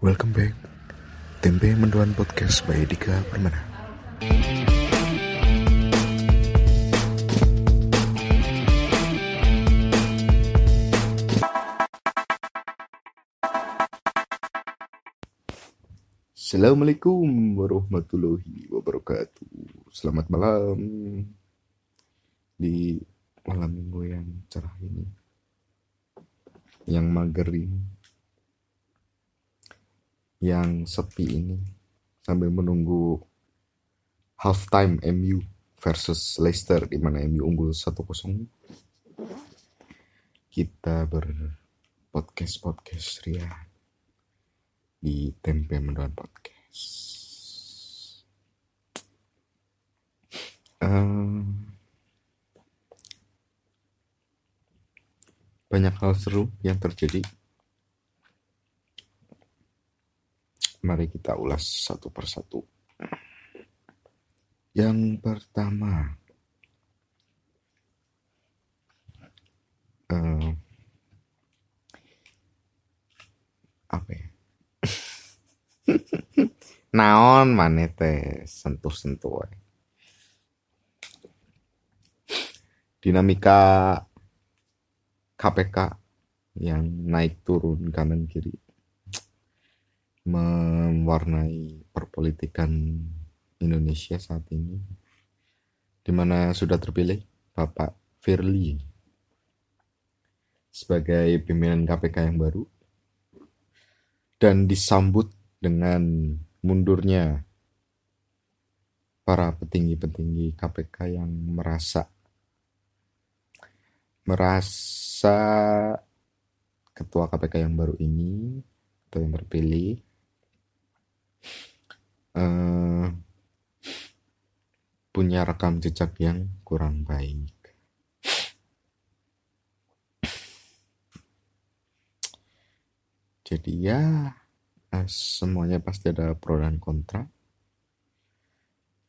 Welcome back. Tempe Mendoan Podcast by Dika Permana. Assalamualaikum warahmatullahi wabarakatuh. Selamat malam. Di malam minggu yang cerah ini. Yang mager ini Yang sepi ini Sambil menunggu Halftime MU versus Leicester di mana MU unggul 1-0 Kita berpodcast-podcast ria di Tempe Mendoan Podcast. Um, banyak hal seru yang terjadi. Mari kita ulas satu persatu. Yang pertama, uh, apa ya? naon maneh teh sentuh-sentuh. Dinamika KPK yang naik turun kanan kiri mewarnai perpolitikan Indonesia saat ini di mana sudah terpilih Bapak Firly sebagai pimpinan KPK yang baru dan disambut dengan mundurnya para petinggi-petinggi KPK yang merasa merasa ketua KPK yang baru ini atau yang terpilih uh, punya rekam jejak yang kurang baik. Jadi ya semuanya pasti ada pro dan kontra.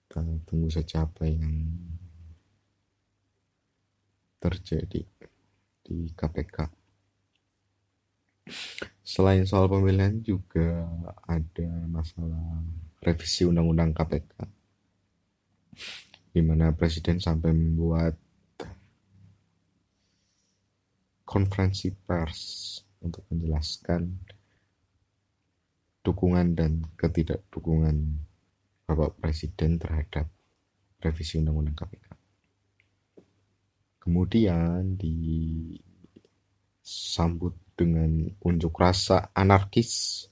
Kita tunggu saja apa yang terjadi di KPK. Selain soal pemilihan juga ada masalah revisi undang-undang KPK di mana presiden sampai membuat konferensi pers untuk menjelaskan dukungan dan ketidakdukungan Bapak Presiden terhadap revisi Undang-Undang KPK. Kemudian disambut dengan unjuk rasa anarkis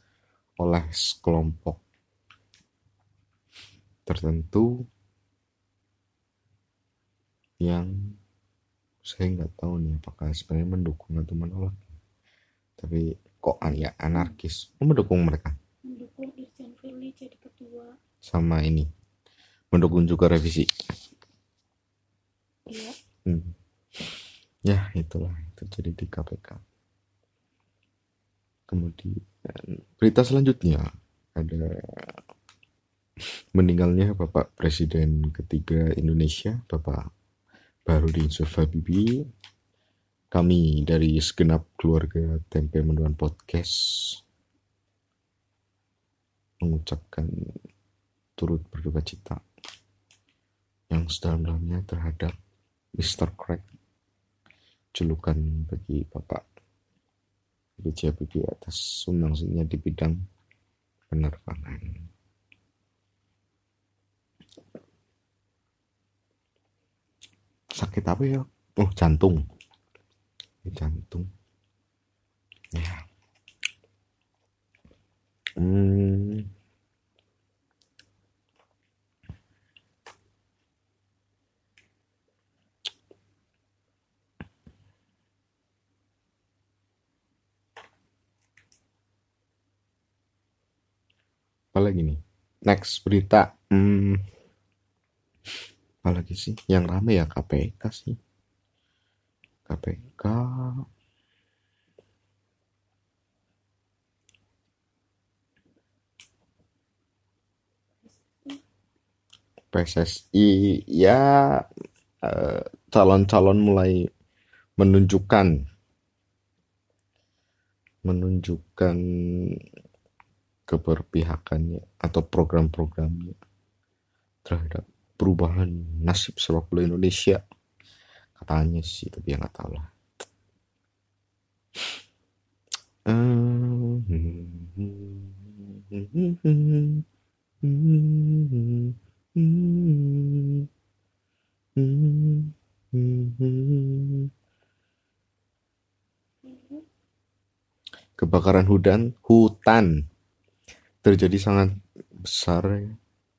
oleh sekelompok tertentu yang saya nggak tahu nih apakah sebenarnya mendukung atau menolak. Tapi kok ya anarkis. Mendukung mereka? Mendukung Irjen Firly jadi ketua. Sama ini. Mendukung juga revisi. Iya. Hmm. ya itulah. Itu jadi di KPK kemudian berita selanjutnya ada meninggalnya Bapak Presiden ketiga Indonesia Bapak Bahrudin Yusuf Habibie kami dari segenap keluarga Tempe Mendoan Podcast mengucapkan turut berduka cita yang sedalam-dalamnya terhadap Mr. Craig julukan bagi Bapak B.J. Habibie atas sumbangsihnya di bidang penerbangan. Sakit apa ya? Oh, jantung jantung ya hmm. Apa lagi nih next berita. Hmm. apa lagi sih? Yang rame ya KPK sih. KPK PSSI ya eh, calon-calon mulai menunjukkan. Menunjukkan keberpihakannya atau program-programnya terhadap perubahan nasib sepak bola Indonesia. Katanya sih tapi ya nggak tahu lah. Kebakaran hutan hutan terjadi sangat besar ya,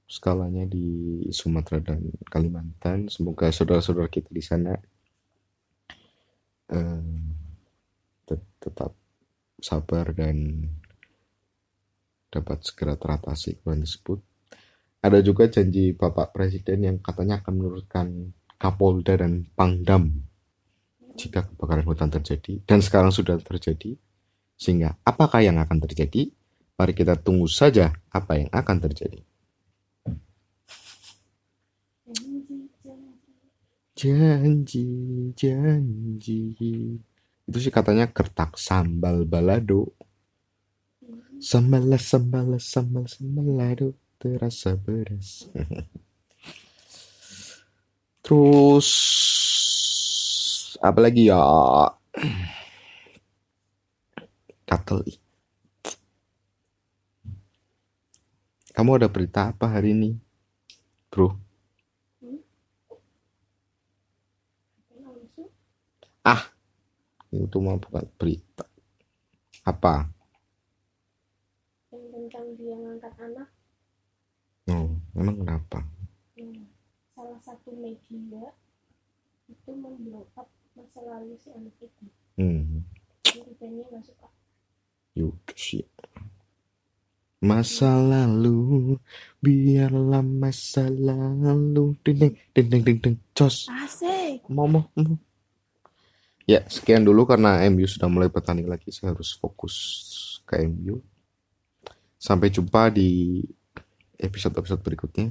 skalanya di Sumatera dan Kalimantan. Semoga saudara-saudara kita di sana eh, tetap sabar dan dapat segera teratasi kebakaran tersebut. Ada juga janji Bapak Presiden yang katanya akan menurunkan Kapolda dan Pangdam jika kebakaran hutan terjadi dan sekarang sudah terjadi sehingga apakah yang akan terjadi mari kita tunggu saja apa yang akan terjadi. Janji janji itu sih katanya kertak sambal balado. Sambal sambal sambal sambal balado terasa beras terus apa lagi ya? Katel kamu ada berita apa hari ini bro? Ah itu mah bukan berita. Apa? Yang tentang dia ngangkat anak. Oh emang kenapa? Hmm, salah satu media itu memblow up masa lalu si anak itu. Hmm. Jadi suka yuk sih masa lalu biarlah masa lalu ding ding ding ding ding ding cos asik mau mau mau Ya, sekian dulu karena MU sudah mulai bertanding lagi. Saya harus fokus ke MU. Sampai jumpa di episode-episode berikutnya.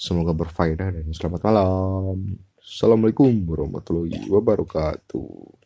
Semoga berfaedah dan selamat malam. Assalamualaikum warahmatullahi wabarakatuh.